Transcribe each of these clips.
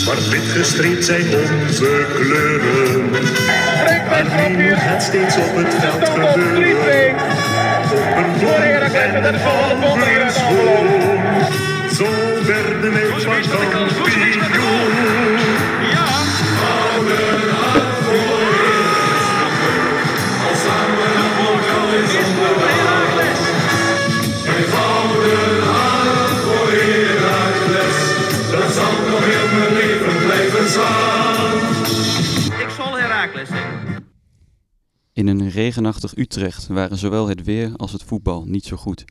Zwart-wit gestreept zijn onze kleuren. Maar nu het steeds op het veld gebeuren. Op een blok en van schoon. Zo werden wij van In een regenachtig Utrecht waren zowel het weer als het voetbal niet zo goed.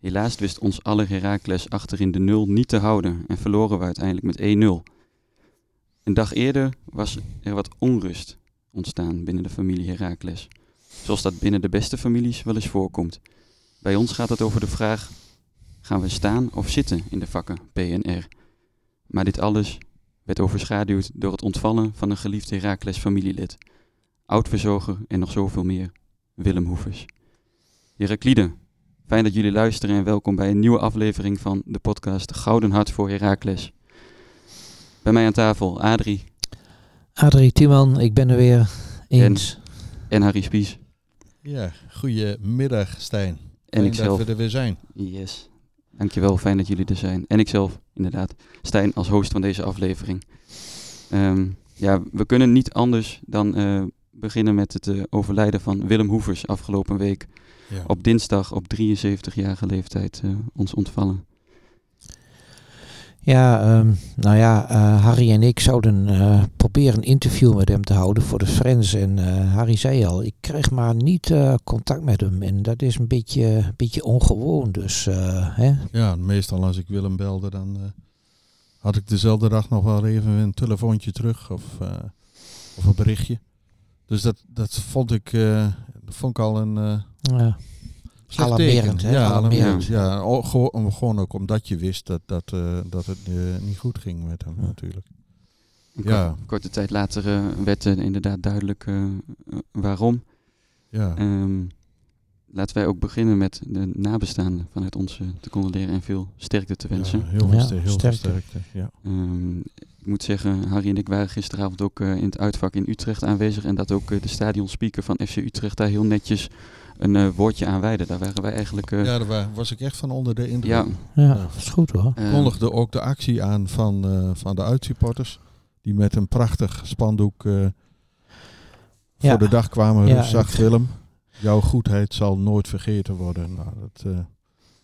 Helaas wist ons alle Heracles achterin de nul niet te houden en verloren we uiteindelijk met 1-0. Een dag eerder was er wat onrust ontstaan binnen de familie Heracles. Zoals dat binnen de beste families wel eens voorkomt. Bij ons gaat het over de vraag: gaan we staan of zitten in de vakken PNR? Maar dit alles werd overschaduwd door het ontvallen van een geliefd Heracles familielid oud-verzoger en nog zoveel meer, Willem Hoevers. Heraklide, fijn dat jullie luisteren en welkom bij een nieuwe aflevering van de podcast Gouden Hart voor Herakles. Bij mij aan tafel Adrie Adrie Tiemann, ik ben er weer eens. en Harry Spies. Ja, goedemiddag Stijn. En Fijn ikzelf. dat we er weer zijn. Yes, dankjewel, fijn dat jullie er zijn. En ikzelf, inderdaad, Stijn als host van deze aflevering. Ehm, ja, we kunnen niet anders dan eh, beginnen met het eh, overlijden van Willem Hoevers afgelopen week. Ja. Op dinsdag op 73-jarige leeftijd eh, ons ontvallen. Ja, ehm, nou ja, eh, Harry en ik zouden eh, proberen een interview met hem te houden voor de Friends. En eh, Harry zei al, ik kreeg maar niet eh, contact met hem. En dat is een beetje, beetje ongewoon. Dus, eh, hè? ja, meestal als ik Willem belde, dan eh, had ik dezelfde dag nog wel even een telefoontje terug of, eh, of een berichtje. Dus dat, dat vond ik, eh, dat vond ik al een eh ja. Alarmerend, hè? Ja, Alarmerend. Ja, gewoon, gewoon ook omdat je wist dat, dat, eh, dat het eh, niet goed ging met hem Ja. natuurlijk. Een Ja. kort- korte tijd later eh, werd inderdaad duidelijk waarom. Ja, Ehm, laten wij ook beginnen met de nabestaanden vanuit ons te condoleren en veel sterkte te wensen. ja, heel veel, Ja, heel veel sterkte. sterkte. Ja. Ehm, ik moet zeggen, Harry en ik waren gisteravond ook eh, in het uitvak in Utrecht aanwezig. En dat ook eh, de stadionspeaker van FC Utrecht daar heel netjes een eh, woordje aan wijde. Daar waren wij eigenlijk... eh, ja, daar wa- was ik echt van onder de indruk. ja, Ja, dat is goed hoor. eh, kondigde ook de actie aan van, eh, van de uitsupporters. Die met een prachtig spandoek eh, Ja. voor de dag kwamen. Ja, zag ik- Willem, jouw goedheid zal nooit vergeten worden. Nou, dat eh,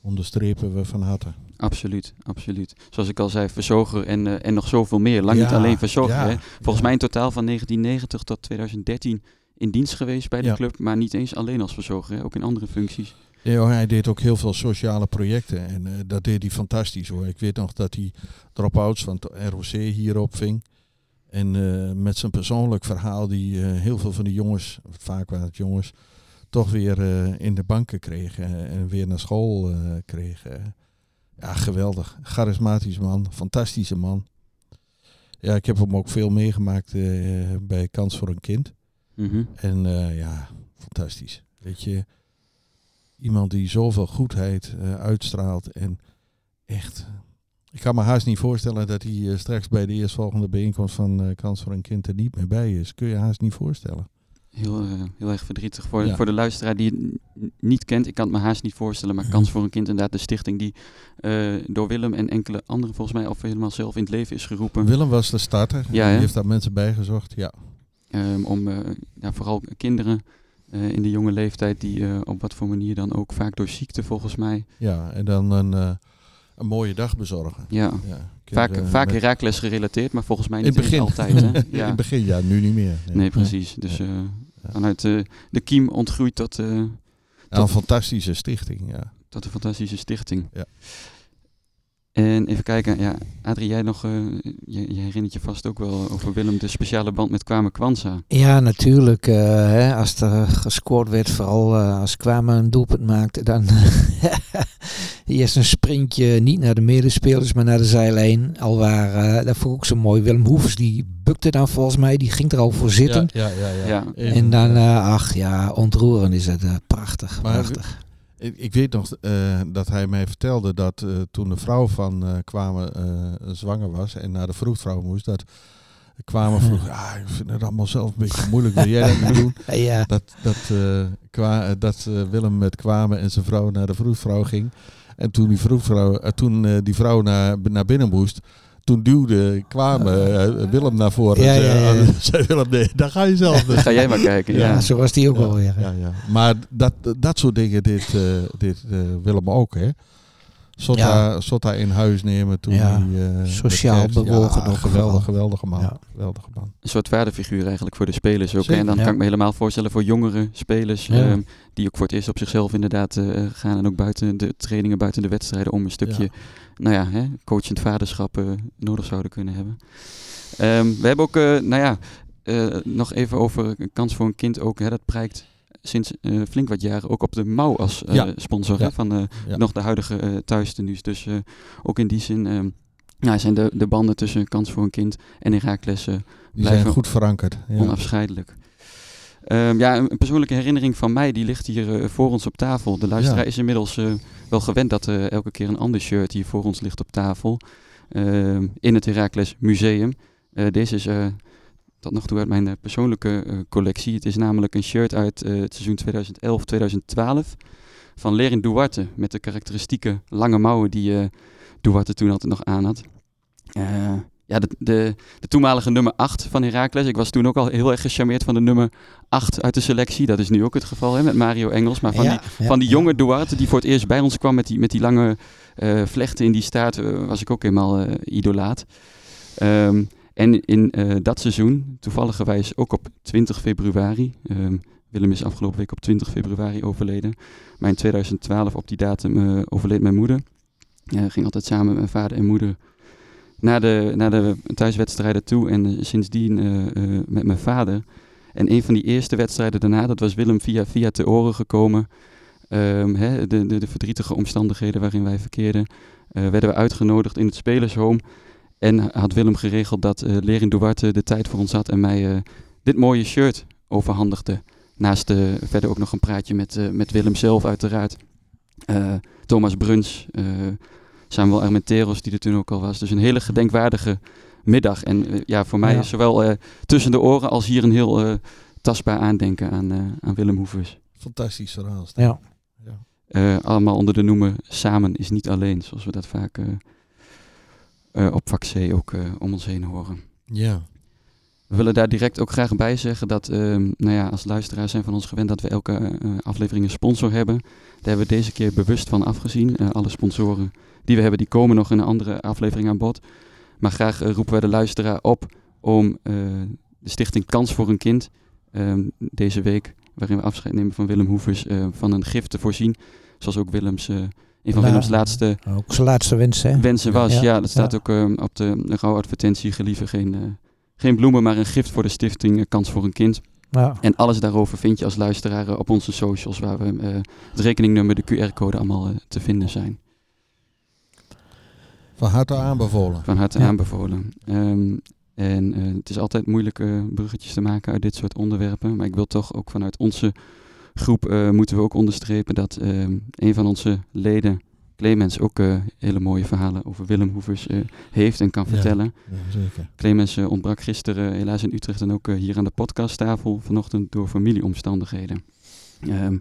onderstrepen we van harte. Absoluut, absoluut. Zoals ik al zei, verzoger en, eh, en nog zoveel meer. Lang niet alleen ja, hè. Volgens ja. mij in totaal van 1990 tot 2013 in dienst geweest bij de club. Maar niet eens alleen als verzoger, hè. ook in andere functies. Ja, hij deed ook heel veel sociale projecten en eh, dat deed hij fantastisch hoor. Ik weet nog dat hij drop-outs van het ROC hier opving. En met zijn persoonlijk verhaal die heel veel van die jongens, vaak waren het jongens, toch weer eh, in de banken kregen en weer naar school eh, kregen. Ja, geweldig. Charismatisch man, fantastische man. Ja, ik heb hem ook veel meegemaakt eh, bij Kans voor een Kind. Mhm. En ja, fantastisch. Weet je, iemand die zoveel goedheid uitstraalt en echt. Ik kan me haast niet voorstellen dat hij straks bij de eerstvolgende bijeenkomst van Kans voor een Kind er niet meer bij is. Kun je haast niet voorstellen. Heel, eh, heel erg verdrietig. Voor, Ja. voor de luisteraar die het niet kent, ik kan het me haast niet voorstellen, maar Kans voor een Kind, inderdaad de stichting die eh, door Willem en enkele anderen volgens mij of helemaal zelf in het leven is geroepen. Willem was de starter. Ja, die heeft daar mensen bij gezocht. Ja. Ehm, om eh, ja, vooral kinderen in de jonge leeftijd die op wat voor manier dan ook vaak door ziekte volgens mij. ja, en dan een, een mooie dag bezorgen. Ja, Ja, vaak, kinderen vaak Herakles gerelateerd, maar volgens mij in niet het begin. altijd. Hè? in Ja. het begin, ja, nu niet meer. Nee. Nee, precies. Dus vanuit eh, de kiem ontgroeid tot, eh, Ja, een fantastische stichting. Ja. tot een fantastische stichting. Ja. En even kijken, ja, Adrie, jij nog, eh, je, je herinnert je vast ook wel over Willem, de speciale band met Kwame Kwanza. Ja, natuurlijk. eh, hè, als er gescoord werd, vooral eh, als Kwame een doelpunt maakte, dan eerst een sprintje niet naar de medespelers, maar naar de zijlijn. Al waar, eh, dat vond ik ook zo mooi. Willem Hoefs, die bukte dan volgens mij, die ging er al voor zitten. Ja, ja, ja. En dan, ach ja, ontroerend is het. prachtig, Maar prachtig. Ik, ik weet nog eh, dat hij mij vertelde dat eh, toen de vrouw van eh, kwamen zwanger was en naar de vroedvrouw moest, dat kwamen vroeg, ah, ik vind het allemaal zelf een beetje moeilijk, wil jij dat niet doen? Ja, Dat, dat, dat Willem met kwamen en zijn vrouw naar de vroedvrouw ging. En toen die, vroedvrouw, toen, die vrouw naar, naar binnen moest, toen duwde kwamen eh, Willem naar voren. Ja, ja, ja, ja. ah, zei Willem, nee, daar ga je zelf. Ga jij maar kijken. Ja. ja, zo was die ook Ja, alweer. hè. ja, ja. Maar dat, dat soort dingen deed, eh, deed eh, Willem ook, hè? Sotta, Ja. Sotta in huis nemen toen Ja, hij... eh, sociaal bewogen Ja, ook geweldig, geweldige man. Ja. Geweldige man. Een soort vaderfiguur eigenlijk voor de spelers ook. Zeker, En dan ja. kan ik me helemaal voorstellen voor jongere spelers. Ja. ehm, die ook voor het eerst op zichzelf inderdaad eh, gaan. En ook buiten de trainingen, buiten de wedstrijden. Om een stukje, Ja. Nou ja, hè, coachend vaderschap eh, nodig zouden kunnen hebben. Ehm, we hebben ook, eh, nou ja, eh, nog even over een kans voor een kind ook. Hè, dat prijkt sinds flink wat jaren ook op de mouw als Ja. sponsor hè, van Ja. nog de huidige thuistenues. Dus ook in die zin ehm, ja, zijn de, de banden tussen kans voor een kind en Herakles Blijven zijn goed verankerd. Ja. onafscheidelijk. Ehm, ja, een, een persoonlijke herinnering van mij, die ligt hier eh, voor ons op tafel. De luisteraar Ja. is inmiddels eh, wel gewend dat er elke keer een ander shirt hier voor ons ligt op tafel. Ehm, in het Heracles Museum. Deze is tot nog toe uit mijn persoonlijke collectie. Het is namelijk een shirt uit het seizoen 2011-2012 van Lerin Duarte. Met de karakteristieke lange mouwen die Duarte toen altijd nog aan had. Ja, de, de, de toenmalige nummer 8 van Heracles. Ik was toen ook al heel erg gecharmeerd van de nummer 8 uit de selectie. Dat is nu ook het geval hè, met Mario Engels. Maar van Ja, die, ja, van die jonge Duarte die voor het eerst bij ons kwam met die, met die lange eh, vlechten in die staart, eh, was ik ook helemaal eh, idolaat. Ehm, en in dat seizoen, toevalligerwijs ook op 20 februari, ehm, Willem is afgelopen week op 20 februari overleden, maar in 2012 op die datum overleed mijn moeder. Ging altijd samen met mijn vader en moeder naar de, de thuiswedstrijden toe en eh, sindsdien eh, eh, met mijn vader. En een van die eerste wedstrijden daarna, dat was Willem via, via te oren gekomen. Ehm, hè, de, de, de verdrietige omstandigheden waarin wij verkeerden, werden we uitgenodigd in het spelershome. En had Willem geregeld dat eh Lerin Duarte de tijd voor ons had en mij dit mooie shirt overhandigde. Naast eh, verder ook nog een praatje met, met Willem zelf uiteraard. Thomas Bruns, Samuel Armenteros die er toen ook al was. Dus een hele gedenkwaardige middag. En eh, ja, voor mij Ja. is zowel eh, tussen de oren als hier een heel eh, tastbaar aandenken aan, eh, aan Willem Hoevers. Fantastisch verhaal. Ja. Ja. Eh, allemaal onder de noemer Samen is niet alleen, zoals we dat vaak eh, eh, op vak C ook eh, om ons heen horen. ja. We willen daar direct ook graag bij zeggen dat, ehm, nou ja, als luisteraars zijn van ons gewend dat we elke eh, aflevering een sponsor hebben. Daar hebben we deze keer bewust van afgezien. Eh, alle sponsoren die we hebben, die komen nog in een andere aflevering aan bod. Maar graag eh, roepen wij de luisteraar op om eh, de stichting Kans voor een Kind ehm, deze week, waarin we afscheid nemen van Willem Hoevers, eh, van een gift te voorzien. Zoals ook Willems, een van. Willems laatste Ook zijn laatste wens, hè? wensen was. Ja, Ja, dat staat ja. ook ehm, op de, rouwadvertentie. Gelieve geen, geen bloemen, maar een gift voor de stichting Kans voor een Kind. Ja. En alles daarover vind je als luisteraar op onze socials, waar we het rekeningnummer, de QR-code allemaal te vinden zijn. Van harte aanbevolen. Van harte Ja. aanbevolen. Ehm, en eh, het is altijd moeilijk eh, bruggetjes te maken uit dit soort onderwerpen. Maar ik wil toch ook vanuit onze groep eh, moeten we ook onderstrepen dat ehm, een van onze leden, Clemens, ook eh, hele mooie verhalen over Willem Hoevers eh, heeft en kan vertellen. Ja, zeker. Clemens ontbrak gisteren helaas in Utrecht en ook hier aan de podcasttafel vanochtend door familieomstandigheden. Ehm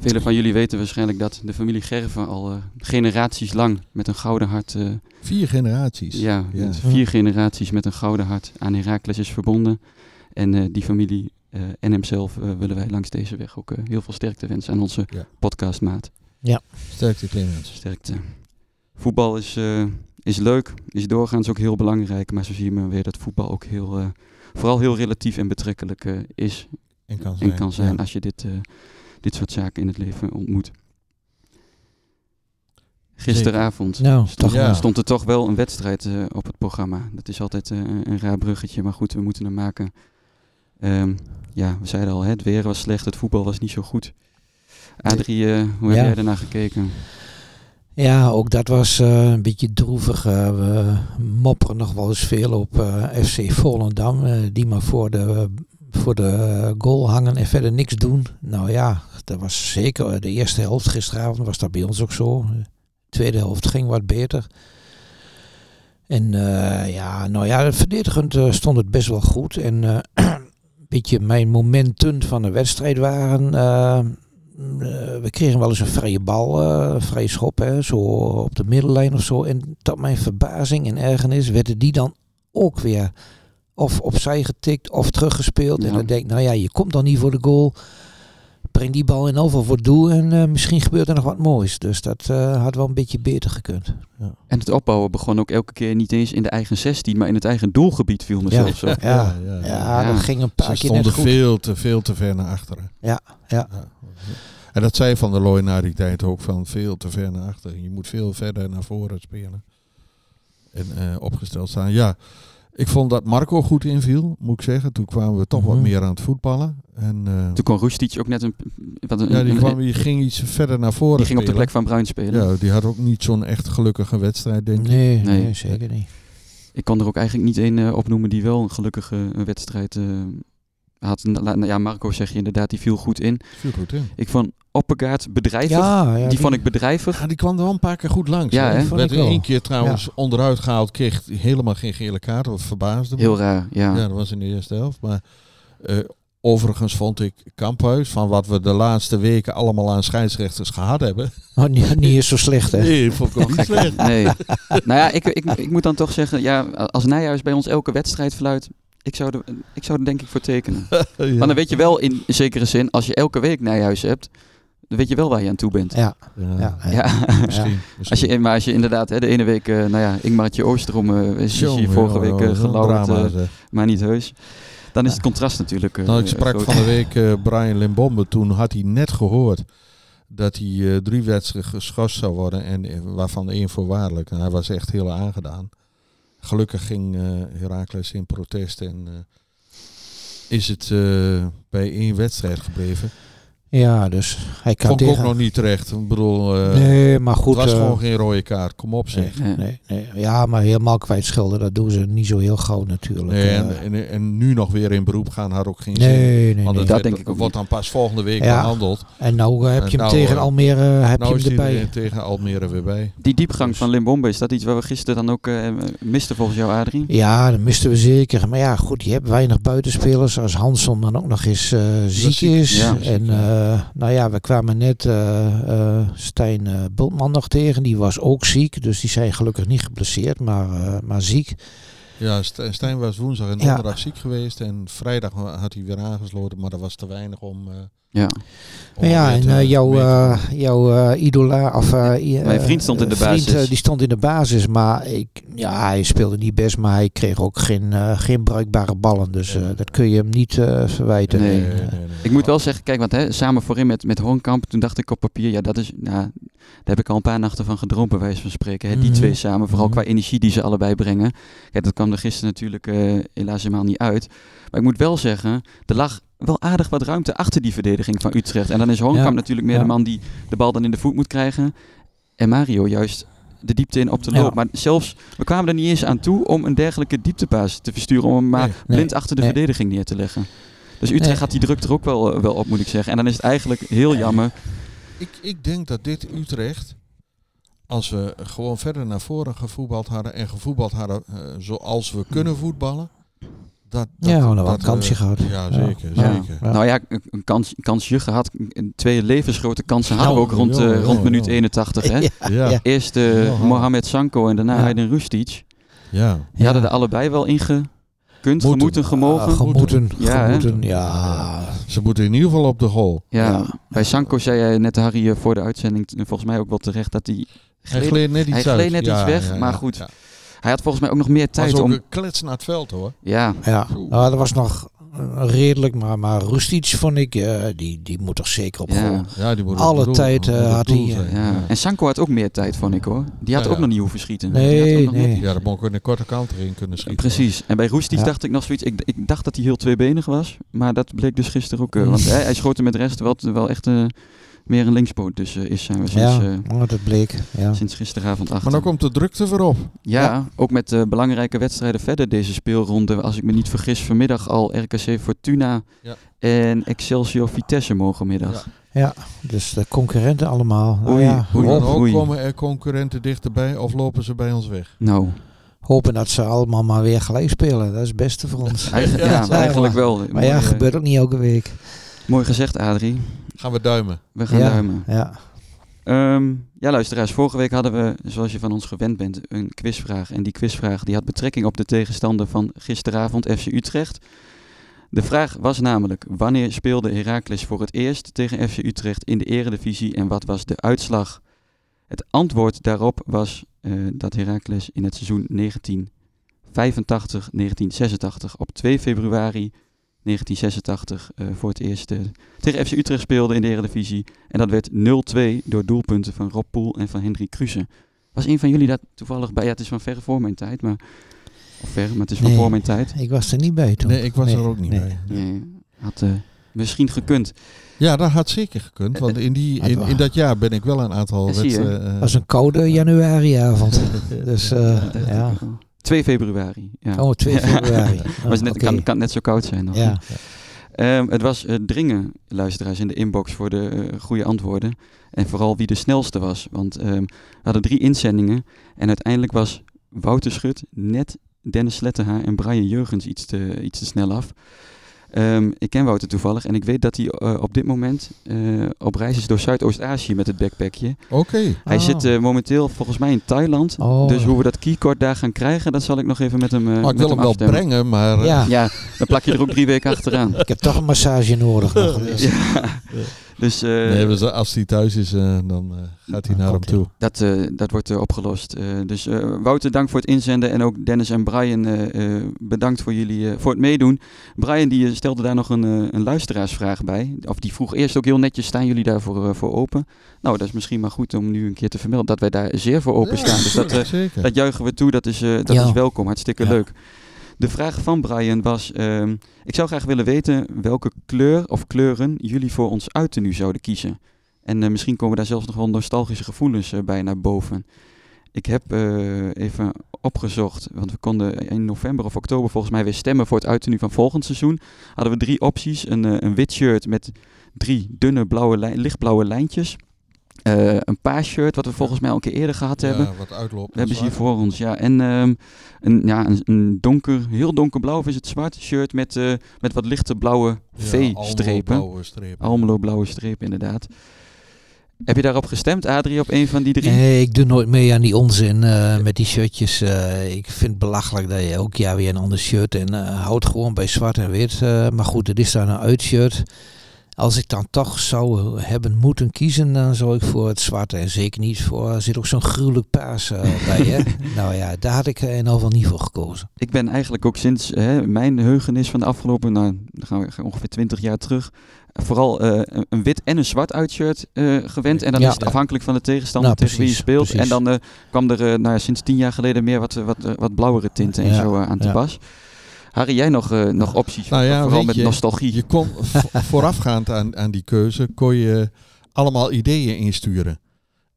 velen van jullie weten waarschijnlijk dat de familie Gerven al eh, generaties lang met een gouden hart, eh, Vier generaties. ja, Ja. met vier generaties met een gouden hart aan Heracles is verbonden. En eh, die familie eh, en hemzelf eh, willen wij langs deze weg ook eh, heel veel sterkte wensen aan onze Ja. podcastmaat. Sterkte Clemens. Sterkte. Voetbal is, eh, is leuk, is doorgaans ook heel belangrijk, maar zo zie je maar weer dat voetbal ook heel, eh, vooral heel relatief en betrekkelijk eh, is En kan zijn. en kan zijn Ja. als je dit, eh, dit soort zaken in het leven ontmoet. Gisteravond Nou, stond, Ja. stond er toch wel een wedstrijd eh, op het programma. Dat is altijd eh, een raar bruggetje, maar goed, we moeten hem maken. Ehm, ja, we zeiden al, hè, het weer was slecht, het voetbal was niet zo goed. Adrie, eh, hoe heb Ja. jij ernaar gekeken? Ja, ook dat was een beetje droevig. we mopperen nog wel eens veel op FC Volendam. die maar voor de voor de goal hangen en verder niks doen. Nou ja, dat was zeker de eerste helft gisteravond was dat bij ons ook zo. De tweede helft ging wat beter. En eh, ja, nou ja, verdedigend uh, stond het best wel goed. En een beetje mijn momenten van de wedstrijd waren. we kregen wel eens een vrije bal, een vrije schop, hè, zo op de middellijn of zo. En tot mijn verbazing en ergernis werden die dan ook weer of opzij getikt of teruggespeeld. Ja. En dan denk ik, nou ja, je komt dan niet voor de goal. Breng die bal in over voor het doel en uh, misschien gebeurt er nog wat moois. Dus dat uh, had wel een beetje beter gekund. Ja. En het opbouwen begon ook elke keer niet eens in de eigen 16, maar in het eigen doelgebied viel me ja. zelfs op. Ja, ja, ja, ja, dat ging een paar Ze keer net stonden goed. veel te, veel te ver naar achteren. Ja, ja. En dat zei Van der Looy na die tijd ook van veel te ver naar achteren. Je moet veel verder naar voren spelen. En uh, opgesteld staan. Ja, ik vond dat Marco goed inviel, moet ik zeggen. Toen kwamen we toch Mhm. wat meer aan het voetballen. En, uh, Toen kon ook net een... Wat een ja, die, kwam, die ging iets verder naar voren die ging op de plek van Bruin spelen. Ja, die had ook niet zo'n echt gelukkige wedstrijd, denk ik. Nee, nee, Nee. zeker niet. Ik kon er ook eigenlijk niet één eh, opnoemen die wel een gelukkige eh, wedstrijd eh, had. Ja, Marco zeg je inderdaad, die viel goed in. Viel goed in. Ik vond Oppegaard bedrijvig. Ja, ja, die, vond ik bedrijvig. Ja, die kwam er wel een paar keer goed langs. Ja, hè? Werd één keer trouwens onderuit gehaald. Kreeg helemaal geen gele kaart. Dat verbaasde me. Heel raar, ja. Ja, dat was in de eerste helft. Maar eh, overigens vond ik Kamphuis, van wat we de laatste weken allemaal aan scheidsrechters gehad hebben. Oh, niet, niet eens zo slecht, hè? Nee, vond ik ook niet slecht. Nee. nou ja, ik, ik, ik moet dan toch zeggen, ja, als Nijhuis bij ons elke wedstrijd fluit, ik zou, er, ik zou er denk ik voor tekenen. Ja. Maar dan weet je wel in zekere zin, als je elke week Nijhuis hebt, dan weet je wel waar je aan toe bent. Ja, Ja, ja, ja. Ja, misschien. als je, maar als je inderdaad hè, de ene week, eh, nou ja, Ingmartje Oosterom eh, is, Jongen, hier vorige week joh, eh, zeg. maar niet heus. Dan is het contrast natuurlijk eh, Nou, ik sprak groot. van de week eh, Brian Limbombe. Toen had hij net gehoord dat hij eh, drie wedstrijden geschorst zou worden. En waarvan één voorwaardelijk. En hij was echt heel aangedaan. Gelukkig ging eh Heracles in protest. En eh, is het eh, bij één wedstrijd gebleven. Ja, dus hij kan Vond ik ook tegen... nog niet terecht. Ik bedoel, eh, Nee, maar goed. het was eh, gewoon geen rode kaart. Kom op zeg. nee, Ja. nee, nee. Ja, maar helemaal kwijtschelden, dat doen ze niet zo heel gauw natuurlijk. Nee, eh. en, en, en nu nog weer in beroep gaan had ook geen zin. nee, nee, Want Dat werd- denk ik ook wordt dan pas volgende week Ja. behandeld. En nou heb je hem nou, tegen Almere heb nou je hem erbij. er tegen Almere weer bij. Die diepgang Dus- van Limbombe, is dat iets waar we gisteren dan ook eh, misten volgens jou, Adrie? Ja, dat misten we zeker. Maar ja, goed, je hebt weinig buitenspelers. Als Hansson dan ook nog eens eh, ziek ziek is. Ja. En eh, nou ja, we kwamen net eh, eh, Stijn eh, Bultman nog tegen. Die was ook ziek. Dus die zijn gelukkig niet geblesseerd, maar, eh, maar ziek. Ja, St- Stijn was woensdag en Ja. donderdag ziek geweest. En vrijdag had hij weer aangesloten, maar dat was te weinig om... eh, Ja. om ja, en eh, jouw, eh, jouw eh, idolaar, of eh, Mijn vriend stond in de vriend, basis. die stond in de basis, maar ik, ja, hij speelde niet best, maar hij kreeg ook geen, eh, geen bruikbare ballen. Dus eh, dat kun je hem niet eh, verwijten. Nee. Nee, nee, nee. Ik moet wel zeggen, kijk, want hè, samen voorin met, met Hornkamp, toen dacht ik op papier, ja, dat is, nou, daar heb ik al een paar nachten van gedroomd, bij wijze van spreken. Hè, die Mhm. twee samen, vooral Mhm. qua energie die ze allebei brengen. Kijk, dat kwam er gisteren natuurlijk eh, helaas helemaal niet uit. Maar ik moet wel zeggen, er lag wel aardig wat ruimte achter die verdediging van Utrecht. En dan is Hornkamp Ja. natuurlijk meer Ja. de man die de bal dan in de voet moet krijgen. En Mario juist de diepte in op de Ja. loop. Maar zelfs, we kwamen er niet eens aan toe om een dergelijke dieptepaas te versturen. Om hem maar Nee. blind Nee. achter de Nee. verdediging neer te leggen. Dus Utrecht Nee. had die druk er ook wel, eh, wel op, moet ik zeggen. En dan is het eigenlijk heel jammer. Ik, ik denk dat dit Utrecht, als we gewoon verder naar voren gevoetbald hadden en gevoetbald hadden eh, zoals we kunnen voetballen, dat, dat Ja, we hadden wel een kansje eh, gehad. Ja, zeker, Ja. zeker. Ja. Nou ja, een kans, kansje gehad. Een- Twee levensgrote kansen hadden we ook rond, ja, eh, ja, rond minuut ja. 81. Hè? Ja. Ja, ja. Eerst eh, Ja. Mohamed Sanko en daarna Ja. Aydin Rustic. ja. Die hadden er allebei wel in gekund, Moeten. gemoeten, gemogen. Ah, gemoeten, Ja, hè? gemoeten, ja. Ze moeten in ieder geval op de goal. ja. Ja. Bij Sanko zei jij net Harry voor de uitzending, volgens mij ook wel terecht, dat hij... Hij gleed- net iets hij gleed uit. net iets weg, maar goed. Ja. Hij had volgens mij ook nog meer Het was tijd ook om... een klets naar het veld hoor. Ja, Ja, nou, dat was nog eh, redelijk, maar, maar Rustic vond ik, eh, die, die moet toch zeker op Ja. Ja, die moet Alle tijd, eh, had hij, ja. En Sanko had ook meer tijd, vond ik hoor. Die had Ja, ook ja. nog niet hoeven schieten. Nee, Die had nee. Ja, ik in de korte kant erin kunnen schieten. Precies. En bij Roestic Ja. dacht ik nog zoiets. Ik, ik dacht dat hij heel tweebenig was. Maar dat bleek dus gisteren ook. Mm. want hij, hij schoot er met de rest wel, wel echt meer een linkspoot dus is, zijn we sinds, Ja, eh, oh, dat bleek. Ja. sinds gisteravond achter. Maar dan komt de drukte voorop. Ja, Ja. ook met eh, belangrijke wedstrijden verder deze speelronde. Als ik me niet vergis, vanmiddag al RKC Fortuna Ja. en Excelsior Vitesse morgenmiddag. Ja, dus de concurrenten allemaal. Nou Oei, ja, oei. Hoe dan hoop- ook Oei. komen er concurrenten dichterbij of lopen ze bij ons weg. Nou, hopen dat ze allemaal maar weer gelijk spelen. Dat is het beste voor ons. eigen- Ja, eigenlijk wel. Maar ja, mooi, eh, gebeurt ook niet elke week. Mooi gezegd, Adrie. Gaan we duimen. We gaan ja, duimen. Ja. Ehm, ja, luisteraars. Vorige week hadden we, zoals je van ons gewend bent, een quizvraag. En die quizvraag die had betrekking op de tegenstander van gisteravond, FC Utrecht. De vraag was namelijk, wanneer speelde Heracles voor het eerst tegen FC Utrecht in de eredivisie en wat was de uitslag? Het antwoord daarop was eh, dat Heracles in het seizoen 1985-1986 op 2 februari 1986 eh, voor het eerst eh, tegen FC Utrecht speelde in de Eredivisie. En dat werd 0-2 door doelpunten van Rob Poel en van Henry Kruse. Was een van jullie dat toevallig bij? Ja, het is van ver voor mijn tijd, maar... Of ver, maar het is van Nee. voor mijn tijd. Ik was er niet bij toen. Nee, ik was Nee, er ook niet nee. bij. Nee, had eh, misschien gekund. Ja, dat had zeker gekund. Want in, die, in, in dat jaar ben ik wel een aantal Ja, zie je. wedstrijden... Het was een koude januariavond. dus eh, ja. Ik ook al. 2 februari. Ja. Oh, 2 februari. het net, kan, kan net zo koud zijn nog. Ja. Ehm, het was eh, dringen, luisteraars, in de inbox voor de eh, goede antwoorden. En vooral wie de snelste was. Want ehm, we hadden drie inzendingen. En uiteindelijk was Wouter Schut net Dennis Slettenhaar en Brian Jurgens iets te, iets te snel af. Ehm, ik ken Wouter toevallig en ik weet dat hij eh, op dit moment eh, op reis is door Zuidoost-Azië met het backpackje. Oké. Hij Oh. zit eh, momenteel volgens mij in Thailand. Oh. Dus hoe we dat keycord daar gaan krijgen, dat zal ik nog even met hem, eh Maar met ik wil hem wel afstemmen. brengen, maar... eh, Ja. Ja, dan plak je er ook drie weken achteraan. Ik heb toch een massage nodig nog. Dus. Ja. Dus eh, nee, we z- als hij thuis is, eh, dan eh, gaat hij Dan naar hem toe. dat, eh, dat wordt opgelost. Eh, dus eh, Wouter, dank voor het inzenden. En ook Dennis en Brian, eh, eh, bedankt voor jullie eh, voor het meedoen. Brian die stelde daar nog een, eh, een luisteraarsvraag bij. Of die vroeg eerst ook heel netjes, staan jullie daarvoor eh, voor open? Nou, dat is misschien maar goed om nu een keer te vermelden dat wij daar zeer voor open staan. Dus dat, eh, zeker. Dat juichen we toe, dat is, eh, dat Ja. is welkom, hartstikke Ja. leuk. De vraag van Brian was, ehm, ik zou graag willen weten welke kleur of kleuren jullie voor ons uiternu zouden kiezen. En eh, misschien komen daar zelfs nog wel nostalgische gevoelens eh, bij naar boven. Ik heb eh, even opgezocht, want we konden in november of oktober volgens mij weer stemmen voor het uiternu van volgend seizoen. Hadden we drie opties, een, een wit shirt met drie dunne blauwe lichtblauwe lijntjes. Eh, een paars shirt, wat we volgens mij al een keer eerder gehad hebben. Ja, wat uitloopt. We hebben ze hier voor ons, ja. En ehm, een, ja, een, een donker, heel donkerblauw of is het zwart shirt met, eh, met wat lichte blauwe V-strepen. blauwe strepen. Almelo blauwe strepen, inderdaad. Heb je daarop gestemd, Adrie, op een van die drie? Nee, ik doe nooit mee aan die onzin eh, met die shirtjes. Eh, ik vind het belachelijk dat je elk jaar weer een ander shirt en eh houd gewoon bij zwart en wit. Eh, maar goed, het is dan een uitshirt. Als ik dan toch zou hebben moeten kiezen, dan zou ik voor het zwarte en zeker niet voor. Er zit ook zo'n gruwelijk paars eh, bij, hè? Nou ja, daar had ik eh, in ieder geval niet voor gekozen. Ik ben eigenlijk ook sinds hè, mijn heugenis van de afgelopen, nou, dan gaan we ongeveer 20 jaar terug, vooral eh, een- wit en een zwart uitshirt eh, gewend. En dan Ja. is het afhankelijk van de tegenstander Nou, tegen wie je speelt. precies. En dan eh, kwam er eh, nou, ja, sinds 10 jaar geleden meer wat, eh, wat, eh, wat blauwere tinten en zo eh, aan te ja. pas. Harry, jij nog, eh, nog opties? Nou ja, vooral met je, nostalgie. Je kon vo- voorafgaand aan, aan die keuze, kon je allemaal ideeën insturen.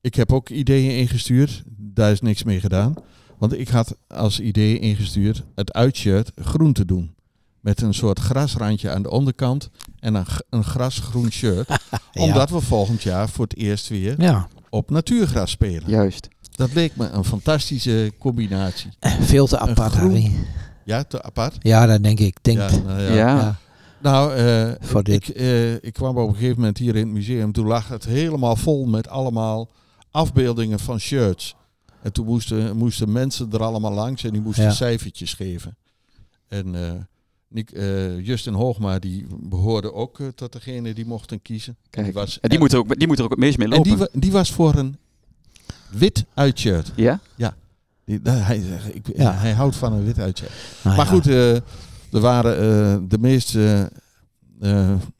Ik heb ook ideeën ingestuurd, daar is niks mee gedaan. Want ik had als idee ingestuurd het uitshirt groen te doen. Met een soort grasrandje aan de onderkant en een, een grasgroen shirt. Omdat we volgend jaar voor het eerst weer Ja, op natuurgras spelen. Juist. Dat leek me een fantastische combinatie. veel te apart, groen- Harry. Ja, te apart. Ja, dat denk ik. Denk, Ja, nou Ja. ja. ja. Nou, eh, Voor dit. Ik, eh, ik kwam op een gegeven moment hier in het museum. Toen lag het helemaal vol met allemaal afbeeldingen van shirts. En toen moesten, moesten mensen er allemaal langs en die moesten Ja. cijfertjes geven. En eh, Nick, eh, Justin Hoogma die behoorde ook tot degene die mochten kiezen. Kijk. Die was, En die, moet er ook, die moet er ook het meest mee en lopen. die, wa- die was voor een wit uitshirt. ja? Die, hij, ik, Ja. hij houdt van een wit uitshirt. Nou Maar ja. goed, eh, er waren eh, de meest eh,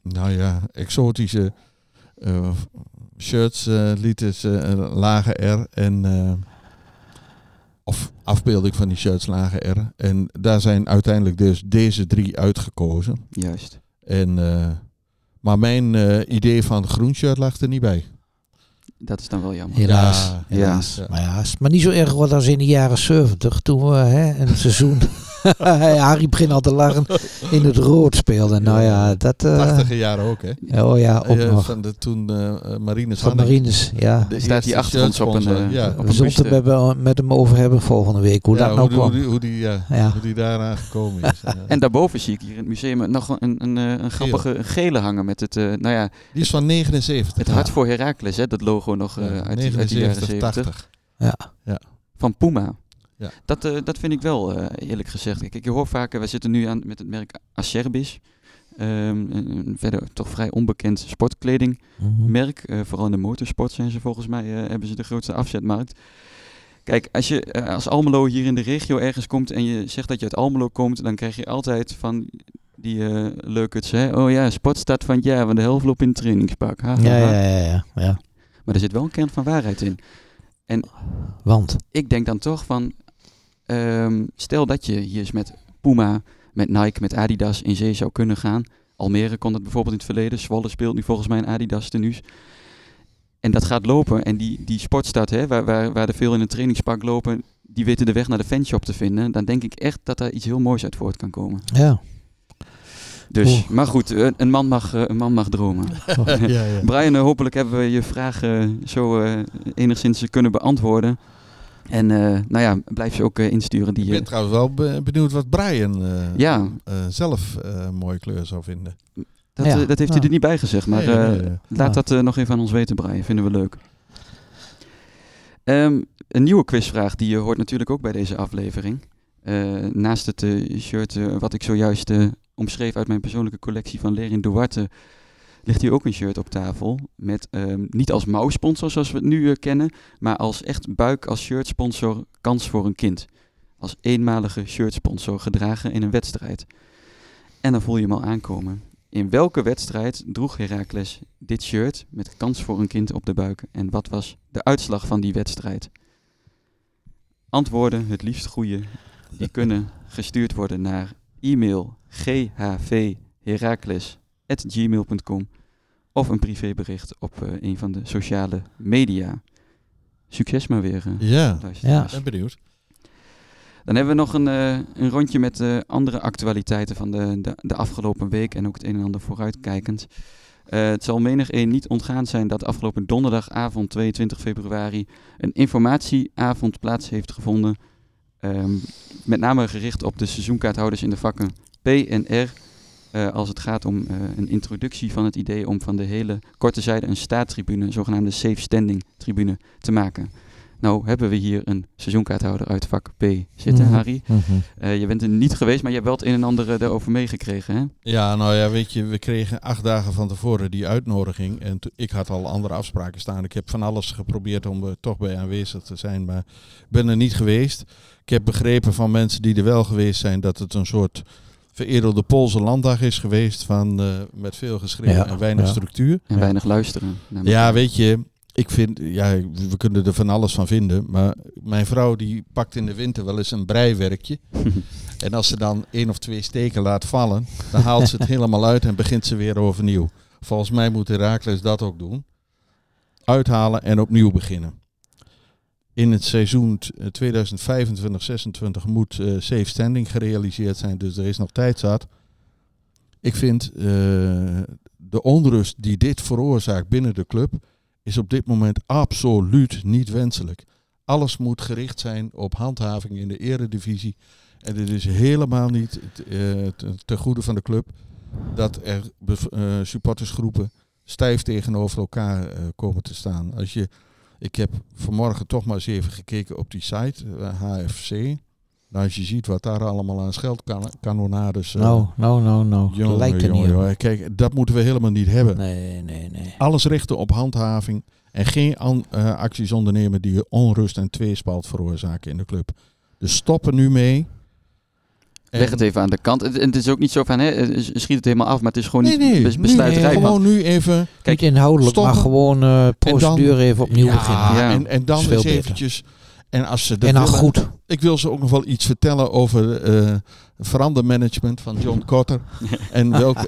nou ja, exotische shirts, lieten ze lage R en of afbeelding van die shirts lage R. En daar zijn uiteindelijk dus deze drie uitgekozen. Juist. En Maar mijn idee van groen shirt lag er niet bij. Dat is dan wel jammer. Helaas. Ja, helaas. ja. Maar ja, is maar niet zo erg wat als in de jaren 70. Toen we hè, een seizoen... Harry begint al te lachen. In het rood speelde. Nou ja, dat... eh, Tachtige jaren ook, hè? oh ja, ook Eh, nog. Van de toen eh eh, Marines Van. Marines, ja. De Staat eerste achter ons op een, ja. op We een zullen het met, met hem over hebben volgende week. Hoe Ja, dat nou hoe, kwam. die, hoe, die, ja, Ja. hoe die daaraan gekomen is. En daarboven zie ik hier in het museum nog een, een, eh, een grappige een gele hangen met het, eh, nou ja, die is van 79. het hart voor Heracles, hè, dat logo nog eh, Ja, uit, die- uit de jaren 70. 80. Van Puma. Ja. Dat, eh, dat vind ik wel, eh, eerlijk gezegd. Kijk, ik hoor vaker, wij zitten nu aan met het merk Acerbis. Ehm, een, verder toch vrij onbekend sportkledingmerk. Mhm. Eh, vooral in de motorsport zijn ze volgens mij, hebben ze de grootste afzetmarkt. Kijk, als je als Almelo hier in de regio ergens komt en je zegt dat je uit Almelo komt, dan krijg je altijd van die leuke, hè? oh ja, sportstad van het jaar, want de helft loopt in het trainingspak. Ha, ha, Ja, ha. ja, ja, ja, ja. Maar er zit wel een kern van waarheid in. Want? ik denk dan toch van, ehm, stel dat je hier eens met Puma, met Nike, met Adidas in zee zou kunnen gaan. Almere kon dat bijvoorbeeld in het verleden. Zwolle speelt nu volgens mij een Adidas tenues. En dat gaat lopen. En die, die sportstad, hè, waar, waar, waar er veel in een trainingspak lopen, die weten de weg naar de fanshop te vinden. Dan denk ik echt dat daar iets heel moois uit voort kan komen. Ja. Dus, Oeh. maar goed, eh, een man mag, eh, een man mag dromen. ja, ja. Brian, eh, hopelijk hebben we je vragen zo enigszins kunnen beantwoorden. En eh, nou ja, blijf ze ook eh, insturen. Die, Ik eh, ben trouwens wel be- benieuwd wat Brian eh, Ja. eh, zelf eh, een mooie kleur zou vinden. dat, Ja. eh, dat heeft hij er niet bij gezegd, maar Nee, eh, nee, nee. laat Ja. dat eh, nog even aan ons weten, Brian. Vinden we leuk. Ehm, een nieuwe quizvraag, die hoort natuurlijk ook bij deze aflevering. Eh, naast het eh, shirt eh, wat ik zojuist eh, omschreef uit mijn persoonlijke collectie van Lerin Duarte, ligt hier ook een shirt op tafel. Met ehm, niet als mouwsponsor zoals we het nu eh, kennen, maar als echt buik als shirtsponsor kans voor een kind. Als eenmalige shirtsponsor gedragen in een wedstrijd. En dan voel je hem al aankomen. In welke wedstrijd droeg Heracles dit shirt met kans voor een kind op de buik? En wat was de uitslag van die wedstrijd? Antwoorden, het liefst goede, die kunnen gestuurd worden naar e-mail ghvherakles.gmail.com of een privébericht op eh, een van de sociale media. Succes maar weer, eh, Ja, luisteraars. ben benieuwd. Dan hebben we nog een, eh, een rondje met andere actualiteiten van de, de, de afgelopen week en ook het een en ander vooruitkijkend. Het zal menig een niet ontgaan zijn dat afgelopen donderdagavond 22 februari een informatieavond plaats heeft gevonden. Ehm, met name gericht op de seizoenkaarthouders in de vakken P en R. eh, als het gaat om eh, een introductie van het idee om van de hele korte zijde een staattribune, een zogenaamde safe standing tribune, te maken. Nou hebben we hier een seizoenkaarthouder uit vak P zitten, Mhm. Harry. Mhm. Eh, je bent er niet geweest, maar je hebt wel het een en ander daarover meegekregen, hè? Ja, nou ja, weet je, we kregen acht dagen van tevoren die uitnodiging. En ik had al andere afspraken staan. Ik heb van alles geprobeerd om er toch bij aanwezig te zijn, maar ben er niet geweest. Ik heb begrepen van mensen die er wel geweest zijn dat het een soort veredelde Poolse landdag is geweest van, eh, met veel geschreven Ja, en weinig ja. En structuur. Ja. weinig luisteren. Ja, weet je, ik vind, ja, we kunnen er van alles van vinden. Maar mijn vrouw die pakt in de winter wel eens een breiwerkje. En als ze dan één of twee steken laat vallen, dan haalt ze het helemaal uit en begint ze weer overnieuw. Volgens mij moet Herakles dat ook doen. Uithalen en opnieuw beginnen. In het seizoen t- eh, 2025-26 moet eh, safe standing gerealiseerd zijn, dus er is nog tijd zat. Ik vind eh, de onrust die dit veroorzaakt binnen de club, is op dit moment absoluut niet wenselijk. Alles moet gericht zijn op handhaving in de eredivisie. En het is helemaal niet te, ten goede van de club dat er supportersgroepen stijf tegenover elkaar komen te staan. Als je, ik heb vanmorgen toch maar eens even gekeken op die site, eh, HFC. Nou, als je ziet wat daar allemaal aan scheldkanonades... eh, Nou, nou, nou, nou. jongen, Lijkt er jongen, niet jongen. Kijk, dat moeten we helemaal niet hebben. Nee, nee, nee. Alles richten op handhaving en geen an- eh, acties ondernemen die onrust en tweespalt veroorzaken in de club. Dus stoppen nu mee. Leg het even aan de kant. Het, het is ook niet zo van, hè, eh, schiet het helemaal af, maar het is gewoon Nee, niet nee, bes- nu- besluiterij. want- gewoon nu even. Niet inhoudelijk, maar stoppen. gewoon eh procedure even opnieuw ja, beginnen. Ja. En, en dan Is eens beter. eventjes. En als ze dat En dan willen, goed. ik wil ze ook nog wel iets vertellen over eh verandermanagement van John Cotter. en welk,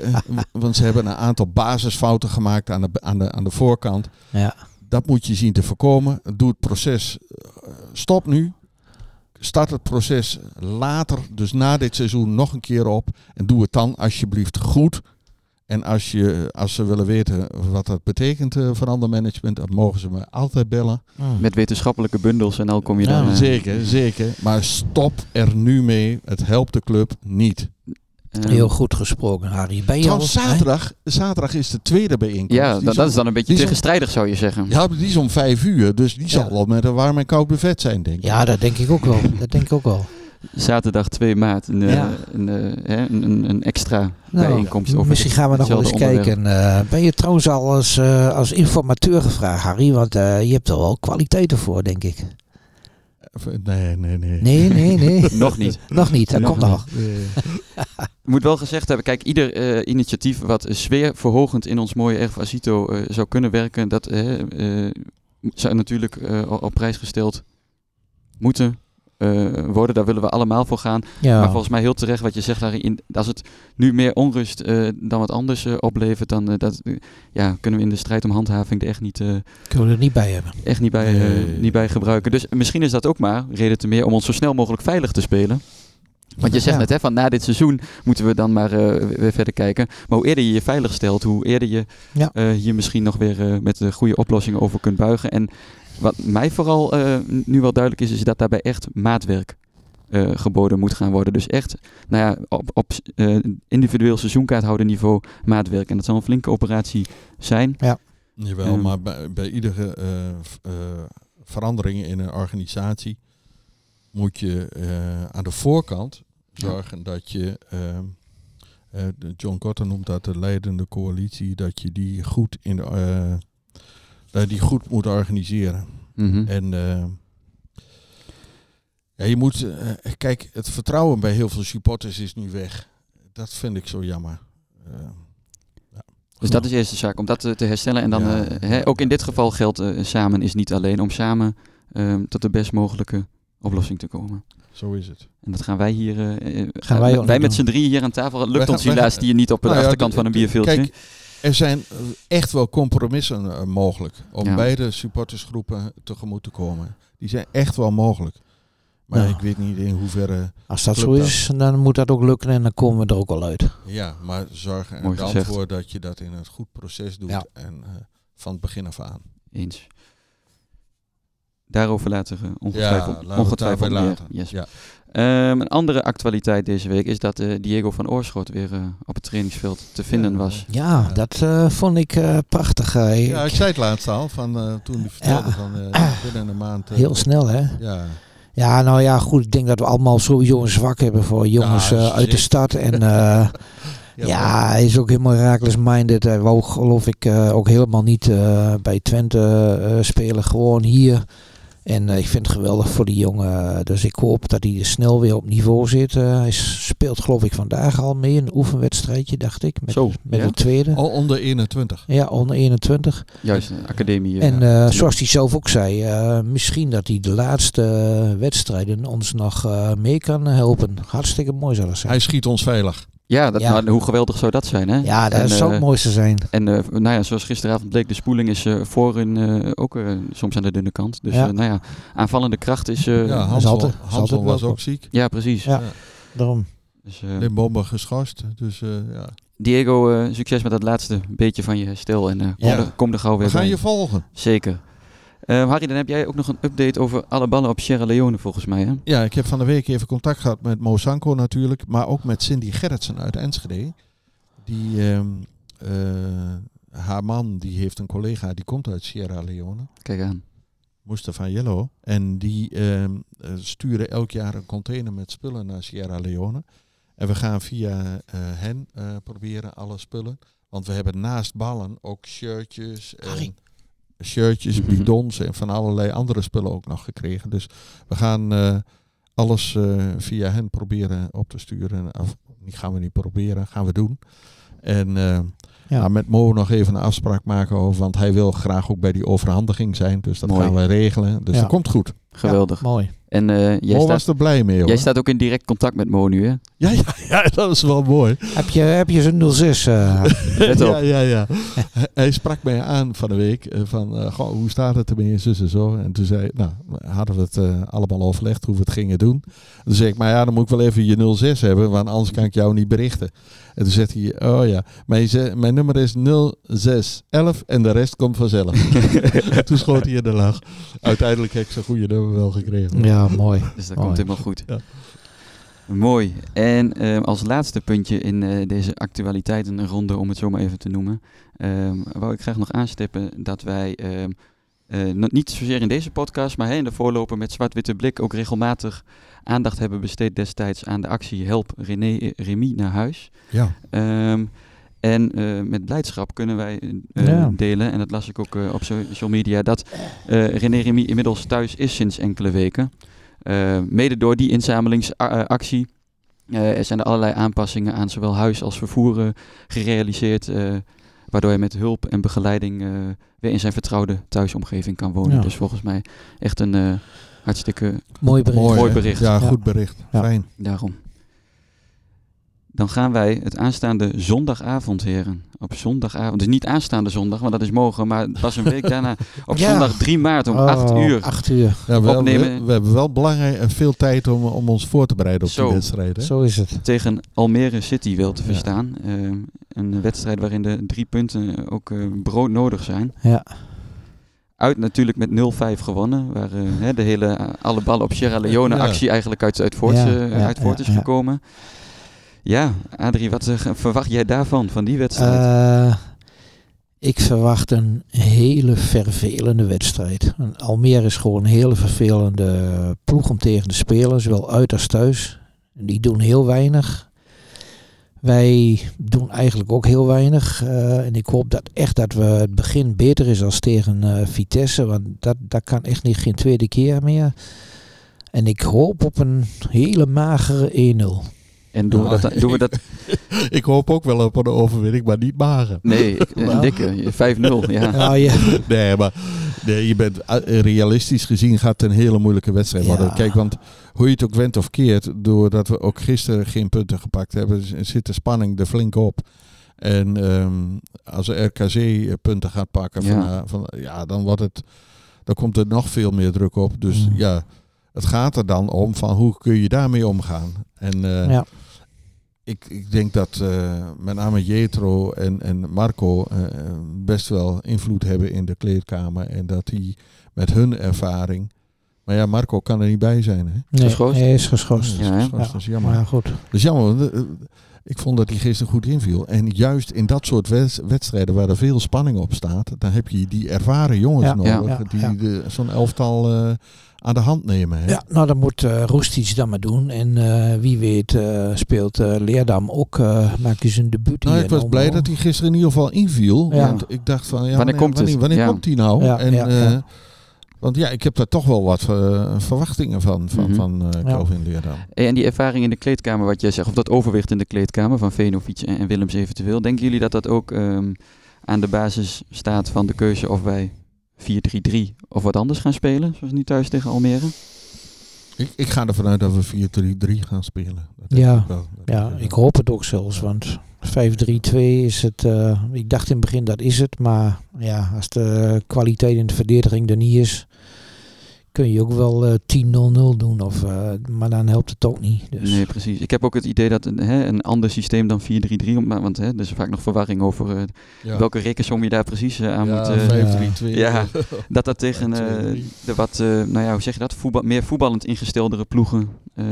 want ze hebben een aantal basisfouten gemaakt aan de, aan de, aan de voorkant. Ja. Dat moet je zien te voorkomen. Doe het proces. stop nu. Start het proces later, dus na dit seizoen, nog een keer op. En doe het dan alsjeblieft goed. En als, je, als ze willen weten wat dat betekent, eh verandermanagement, dan mogen ze me altijd bellen. Mm. Met wetenschappelijke bundels en al kom je Ja, dan... eh, Zeker, zeker. Maar stop er nu mee. Het helpt de club niet. Eh, Heel goed gesproken, Harry. Ben je al... Trouwens, zaterdag, zaterdag is de tweede bijeenkomst. Ja, dat, dat is dan een beetje tegenstrijdig zou je zeggen. Ja, die is om vijf uur. Dus die zal wel met een warm en koud buffet zijn, denk ik. Ja, dat denk ik ook wel. Dat denk ik ook wel. Zaterdag 2 maart, een, eh, Ja. een, eh, hè, een, een, een extra Nou, bijeenkomst. over misschien gaan we nog wel eens onderwerp. kijken. Eh, ben je trouwens al als, eh, als informateur gevraagd, Harry? Want eh, je hebt er wel kwaliteiten voor, denk ik. Nee, nee, nee. Nee, nee, nee. Nog niet. nog niet, dat Nog komt nog. Moet wel gezegd hebben, kijk, ieder eh, initiatief wat sfeerverhogend in ons mooie Erf Asito eh, zou kunnen werken, dat eh, eh, zou natuurlijk eh, op prijs gesteld moeten eh, worden. Daar willen we allemaal voor gaan. Ja, Maar volgens mij heel terecht wat je zegt, Harry, in, als het nu meer onrust eh, dan wat anders eh, oplevert, dan dat, ja, kunnen we in de strijd om handhaving er echt niet, kunnen we er niet bij hebben. echt niet, bij, niet bij gebruiken. Dus misschien is dat ook maar reden te meer om ons zo snel mogelijk veilig te spelen. Want je zegt Ja. net, hè, van na dit seizoen moeten we dan maar weer verder kijken. Maar hoe eerder je je veilig stelt, hoe eerder je Ja. hier misschien nog weer met de goede oplossingen over kunt buigen. En wat mij vooral eh, nu wel duidelijk is, is dat daarbij echt maatwerk eh, geboden moet gaan worden. Dus echt, nou ja, op, op eh, individueel seizoenkaarthouderniveau maatwerk. En dat zal een flinke operatie zijn. Jawel, Ehm. maar bij, bij iedere eh, eh, verandering in een organisatie moet je eh, aan de voorkant zorgen dat je, ehm, eh, John Cotter noemt dat de leidende coalitie, dat je die goed, in de, eh, dat je die goed moet organiseren. Mhm. En eh, ja, je moet, eh, kijk, het vertrouwen bij heel veel supporters is nu weg. Dat vind ik zo jammer. Eh, Dus dat is de eerste zaak, om dat te, te herstellen. En dan, Ja. eh, ook in dit geval geldt, eh, samen is niet alleen om samen ehm, tot de best mogelijke oplossing te komen. zo is het. En dat gaan wij hier, eh, eh, Gaan wij eh, met z'n drieën hier aan tafel, het lukt ons helaas hier niet op de Nou ja, achterkant d- van een bierveeltje. Kijk, er zijn eh, echt wel compromissen eh, mogelijk om Ja. beide supportersgroepen tegemoet te komen. Die zijn echt wel mogelijk. Maar ik weet niet in hoeverre. Als dat zo is, dan moet dat ook lukken en dan komen we er ook al uit. Ja, maar zorg er Mooi dan gezegd. voor dat je dat in een goed proces doet. Ja. En eh, van het begin af aan. Eens. Daarover later uh, ongetwijfeld, laten we het ongetwijfeld laten. Yes. Ja. Ehm, een andere actualiteit deze week is dat eh, Diego van Oorschot weer eh, op het trainingsveld te vinden Ja. was. Ja, dat eh, vond ik eh, prachtig. Ja, ik zei het laatst al. Van, eh, toen hij vertelde Ja. van eh, binnen een maand. Heel snel, hè? Ja, Ja, nou ja, goed. Ik denk dat we allemaal sowieso een zwak hebben voor jongens Ja, eh, uit de stad. En eh, ja, hij is ook helemaal Herakles-minded. Hij wou, geloof ik, eh, ook helemaal niet eh, bij Twente eh, spelen. Gewoon hier. En eh, ik vind het geweldig voor die jongen. Dus ik hoop dat hij snel weer op niveau zit. Eh, hij speelt, geloof ik, vandaag al mee. Een oefenwedstrijdje, dacht ik. Met, Zo, met ja? de tweede. Al onder 21. Ja, onder 21. Juist, een academie. En ja. eh, zoals hij zelf ook zei, eh, misschien dat hij de laatste eh, wedstrijden ons nog eh, mee kan helpen. Hartstikke mooi zou dat zijn. Hij schiet ons veilig. Ja, dat, ja. nou, hoe geweldig zou dat zijn, hè? ja, dat En, zou eh, het mooiste zijn. En eh, nou ja, zoals gisteravond bleek, de spoeling is eh voorin eh, ook eh, soms aan de dunne kant. Dus Ja. eh, nou ja, aanvallende kracht is... eh, ja, ja, Hansel, Hansel was ook ziek. precies. Ja. Daarom. Dus, eh, Bomber geschorst. Dus eh, ja. Diego, eh, succes met dat laatste beetje van je herstel. En eh, kom, Ja. er, kom er gauw weer We gaan bij. je volgen. Zeker. Eh, Harry, dan heb jij ook nog een update over alle ballen op Sierra Leone volgens mij, hè? Ja, ik heb van de week even contact gehad met Mo Sanko natuurlijk. Maar ook met Cindy Gerritsen uit Enschede. Die, ehm, eh, haar man, die heeft een collega, die komt uit Sierra Leone. Kijk aan. Mustafa Jello. En die ehm, eh, sturen elk jaar een container met spullen naar Sierra Leone. En we gaan via hen proberen alle spullen. Want we hebben naast ballen ook shirtjes, Harry. Shirtjes, Mhm. bidons en van allerlei andere spullen ook nog gekregen. Dus we gaan eh, alles eh, via hen proberen op te sturen. Of die gaan we niet proberen, gaan we doen. En eh, Ja. nou, met Mo nog even een afspraak maken over, want hij wil graag ook bij die overhandiging zijn. Dus dat Mooi. gaan we regelen. Dus Ja. dat komt goed. Geweldig. Ja, mooi. En eh, jij, Mo staat, was er blij mee hoor. jij staat ook in direct contact met Mo nu, hè? Ja, ja, ja, dat is wel mooi. Heb je, heb je zo'n 06? eh Let op. Ja, ja, ja. Hij- sprak mij aan van de week eh, van, eh, goh, hoe staat het ermee, zus en zo. En toen zei, nou, hadden we het eh, allemaal overlegd hoe we het gingen doen. Toen zei ik, maar ja, dan moet ik wel even je 06 hebben, want anders kan ik jou niet berichten. En toen zegt hij, oh ja, mijn, mijn nummer is 0611 en de rest komt vanzelf. en toen schoot hij in de lach. Uiteindelijk heb ik zijn goede nummer wel gekregen. ja, mooi. Dus dat Mooi. komt helemaal goed. Ja. Mooi. En ehm, als laatste puntje in eh, deze actualiteitenronde, om het zo maar even te noemen, ehm, wou ik graag nog aanstippen dat wij ehm, eh, niet zozeer in deze podcast, maar hè, in de voorloper met Zwart-Witte Blik ook regelmatig aandacht hebben besteed destijds aan de actie Help René eh, Remy naar huis. Ja, Ehm, en eh, met blijdschap kunnen wij eh, Ja. delen, en dat las ik ook eh, op social media, dat eh, René Remy inmiddels thuis is sinds enkele weken. Eh, mede door die inzamelingsactie eh, er zijn er allerlei aanpassingen aan zowel huis als vervoer eh, gerealiseerd, eh, waardoor hij met hulp en begeleiding eh, weer in zijn vertrouwde thuisomgeving kan wonen. Ja. Dus volgens mij echt een eh, hartstikke Mooi bericht. mooi, Mooi hè? bericht. Ja, Ja. goed bericht. Ja. Fijn. Daarom. Dan gaan wij het aanstaande zondagavond, heren. Op zondagavond. Dus niet aanstaande zondag, want dat is morgen. Maar pas een week daarna. Op Ja. zondag 3 maart om Oh, 8 uur. 8 uur. Ja, we, Opnemen. We, we hebben wel belangrijk en veel tijd om, om ons voor te bereiden op Zo. die wedstrijd. Hè? Zo is het. Tegen Almere City wel te Ja. verstaan. Ehm, een wedstrijd waarin de drie punten ook eh, broodnodig zijn. Ja. Uit natuurlijk met 0-5 gewonnen. Waar eh, hè, de hele eh, alle ballen op Sierra Leone Ja. actie eigenlijk uit, uit voort, Ja, eh, ja, uit voort ja, is ja. gekomen. Ja, Adrie, wat eh, verwacht jij daarvan, van die wedstrijd? Eh, ik verwacht een hele vervelende wedstrijd. Almere is gewoon een hele vervelende ploeg om tegen te spelen, zowel uit als thuis. Die doen heel weinig. Wij doen eigenlijk ook heel weinig. Eh, en ik hoop dat echt dat we het begin beter is als tegen Vitesse. Want dat, dat kan echt niet geen tweede keer meer. En ik hoop op een hele magere 1-0. En doen we, dat, dan- doen we dat Ik hoop ook wel op een overwinning, maar niet mager. Nee, ik- een Wel. dikke. 5-0, ja. Ja, ja. Nee, maar nee, je bent eh, realistisch gezien gaat het een hele moeilijke wedstrijd Ja. worden. Kijk, want hoe je het ook went of keert, doordat we ook gisteren geen punten gepakt hebben, zit de spanning er flink op. En ehm, als de RKC punten gaat pakken, Ja. Van, eh, van, ja, dan wordt het, dan komt er nog veel meer druk op. Dus Mm. ja, het gaat er dan om van hoe kun je daarmee omgaan. En eh, Ja. Ik, ik denk dat eh, met name Jetro en, en Marco eh, best wel invloed hebben in de kleedkamer. En dat die met hun ervaring. Maar ja, Marco kan er niet bij zijn. Hè? Nee, Geschorst? hij is geschorst. Ja, hè? dat, is, dat is jammer. Maar goed. Dat is jammer. want, eh, Ik vond dat hij gisteren goed inviel. En juist in dat soort wed- wedstrijden waar er veel spanning op staat, dan heb je die ervaren jongens Ja, nodig. ja, die ja. de- zo'n elftal eh, aan de hand nemen. Hè? Ja, nou dan moet uh, Roestic dat maar doen. En eh, wie weet eh, speelt eh, Leerdam ook, eh maakt hij zijn debuut Nou, hier ik was blij dat hij gisteren in ieder geval inviel. Ja. Want ik dacht van, ja, Wanneer komt het? wanneer, wanneer Ja. komt hij nou? Ja, en, ja, eh, ja. Want ja, ik heb daar toch wel wat eh, verwachtingen van, van, Mhm. van eh, Ja. Kelvin Leerdam. En die ervaring in de kleedkamer, wat jij zegt, of dat overwicht in de kleedkamer van Venovic en, en Willems eventueel. Denken jullie dat dat ook ehm, aan de basis staat van de keuze of wij 4-3-3 of wat anders gaan spelen, zoals nu thuis tegen Almere? Ik, ik ga ervan uit dat we 4-3-3 gaan spelen. Dat Ja. ik wel. Dat Ja, ik hoop het ook zelfs. Want 5-3-2 is het. eh, ik dacht in het begin dat is het. Maar ja, als de kwaliteit in de verdediging er niet is. Kun je ook wel eh 10-0-0 doen. Of, eh, maar dan helpt het ook niet. Dus. Nee, precies. Ik heb ook het idee dat een, hè, een ander systeem dan 4-3-3, om- maar- want hè, er is vaak nog verwarring over eh, ja. welke rekensom je daar precies aan ja, moet... eh, 5-3-2. ja. dat dat tegen eh, 2-3. de wat, eh, nou ja, hoe zeg je dat, voetbal, meer voetballend ingesteldere ploegen, eh,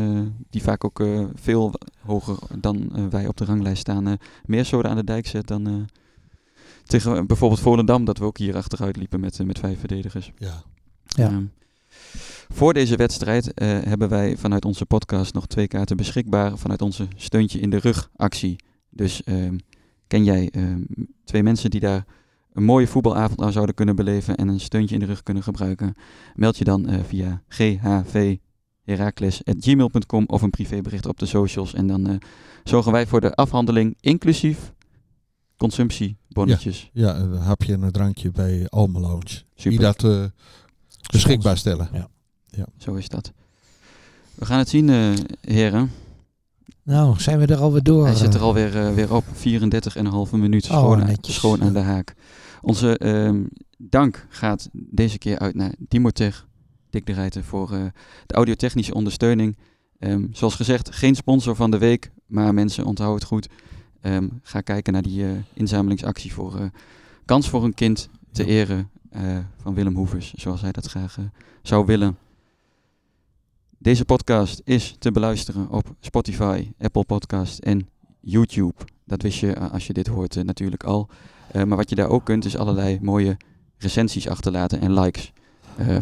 die vaak ook eh, veel hoger dan wij op de ranglijst staan, eh, meer zoden aan de dijk zet dan eh, tegen bijvoorbeeld Volendam, dat we ook hier achteruit liepen met, met vijf verdedigers. Ja. Ja. Voor deze wedstrijd eh, hebben wij vanuit onze podcast nog twee kaarten beschikbaar vanuit onze steuntje in de rug actie. Dus ehm, ken jij ehm, twee mensen die daar een mooie voetbalavond aan zouden kunnen beleven en een steuntje in de rug kunnen gebruiken? Meld je dan eh, via ghvherakles.gmail.com of een privébericht op de socials en dan eh, zorgen wij voor de afhandeling inclusief consumptiebonnetjes. ja, een hapje en een drankje bij Alme Lounge. Super. dat beschikbaar stellen. Ja. Ja. Zo is dat. We gaan het zien, eh, heren. Nou, zijn we er alweer door? Hij zit er eh? alweer uh, weer op. 34,5 minuut. Oh, Schoon, netjes. schoon aan de haak. Onze ehm, dank gaat deze keer uit naar Dimotech, Dick de Rijter, voor uh, de audiotechnische ondersteuning. Um, zoals gezegd, geen sponsor van de week, maar mensen, onthoud het goed. Um, ga kijken naar die uh, inzamelingsactie voor uh, Kans voor een Kind te ere van Willem Hoevers, zoals hij dat graag zou willen. Deze podcast is te beluisteren op Spotify, Apple Podcast en YouTube. Dat wist je als je dit hoort natuurlijk al. Maar wat je daar ook kunt is allerlei mooie recensies achterlaten en likes.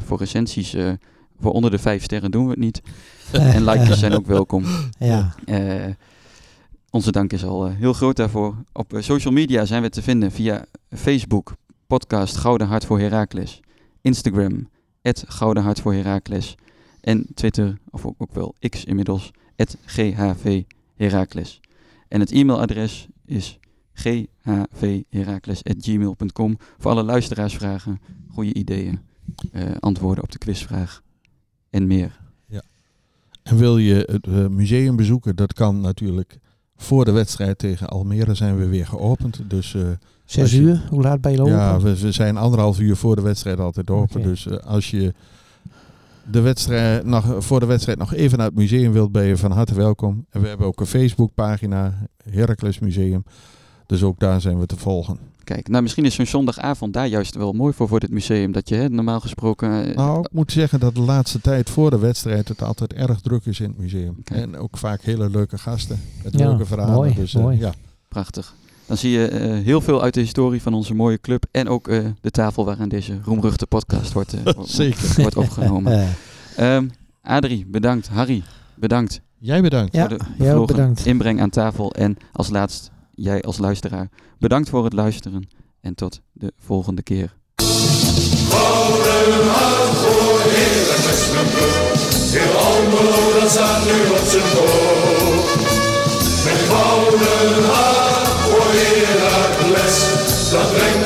Voor recensies voor onder de vijf sterren doen we het niet. en likes zijn ook welkom. Ja. onze dank is al heel groot daarvoor. Op social media zijn we te vinden via Facebook, podcast Gouden Hart voor Herakles. Instagram, Gouden Hart voor Herakles. En Twitter, of ook, wel X inmiddels, GHV Herakles. En het e-mailadres is ghvherakles.gmail.com voor alle luisteraarsvragen, goede ideeën, uh, antwoorden op de quizvraag en meer. Ja. En wil je het uh, museum bezoeken, dat kan natuurlijk voor de wedstrijd tegen Almere zijn we weer geopend. Dus, uh, Zes uur? Hoe laat ben je open? Ja, we, we, zijn anderhalf uur voor de wedstrijd altijd open. Okay. Dus als je de wedstrijd nog, voor de wedstrijd nog even naar het museum wilt, ben je van harte welkom. En we hebben ook een Facebookpagina, Heracles Museum. Dus ook daar zijn we te volgen. Kijk, nou misschien is zo'n zondagavond daar juist wel mooi voor voor dit museum. Dat je hè, normaal gesproken... Uh, nou, ik moet zeggen dat de laatste tijd voor de wedstrijd het altijd erg druk is in het museum. Kijk. En ook vaak hele leuke gasten met ja, leuke verhalen. Mooi, dus, mooi. Uh, ja. Prachtig. Dan zie je uh, heel veel uit de historie van onze mooie club. En ook de tafel waaraan deze roemruchte podcast wordt, Zeker. wordt opgenomen. um, Adrie, bedankt. Harry, bedankt. Jij bedankt. Ja, voor de jij bedankt. inbreng aan tafel. En als laatst, jij als luisteraar, bedankt voor het luisteren. En tot de volgende keer. Heel Almelo, dat staat nu op zijn boog. Zabrajmy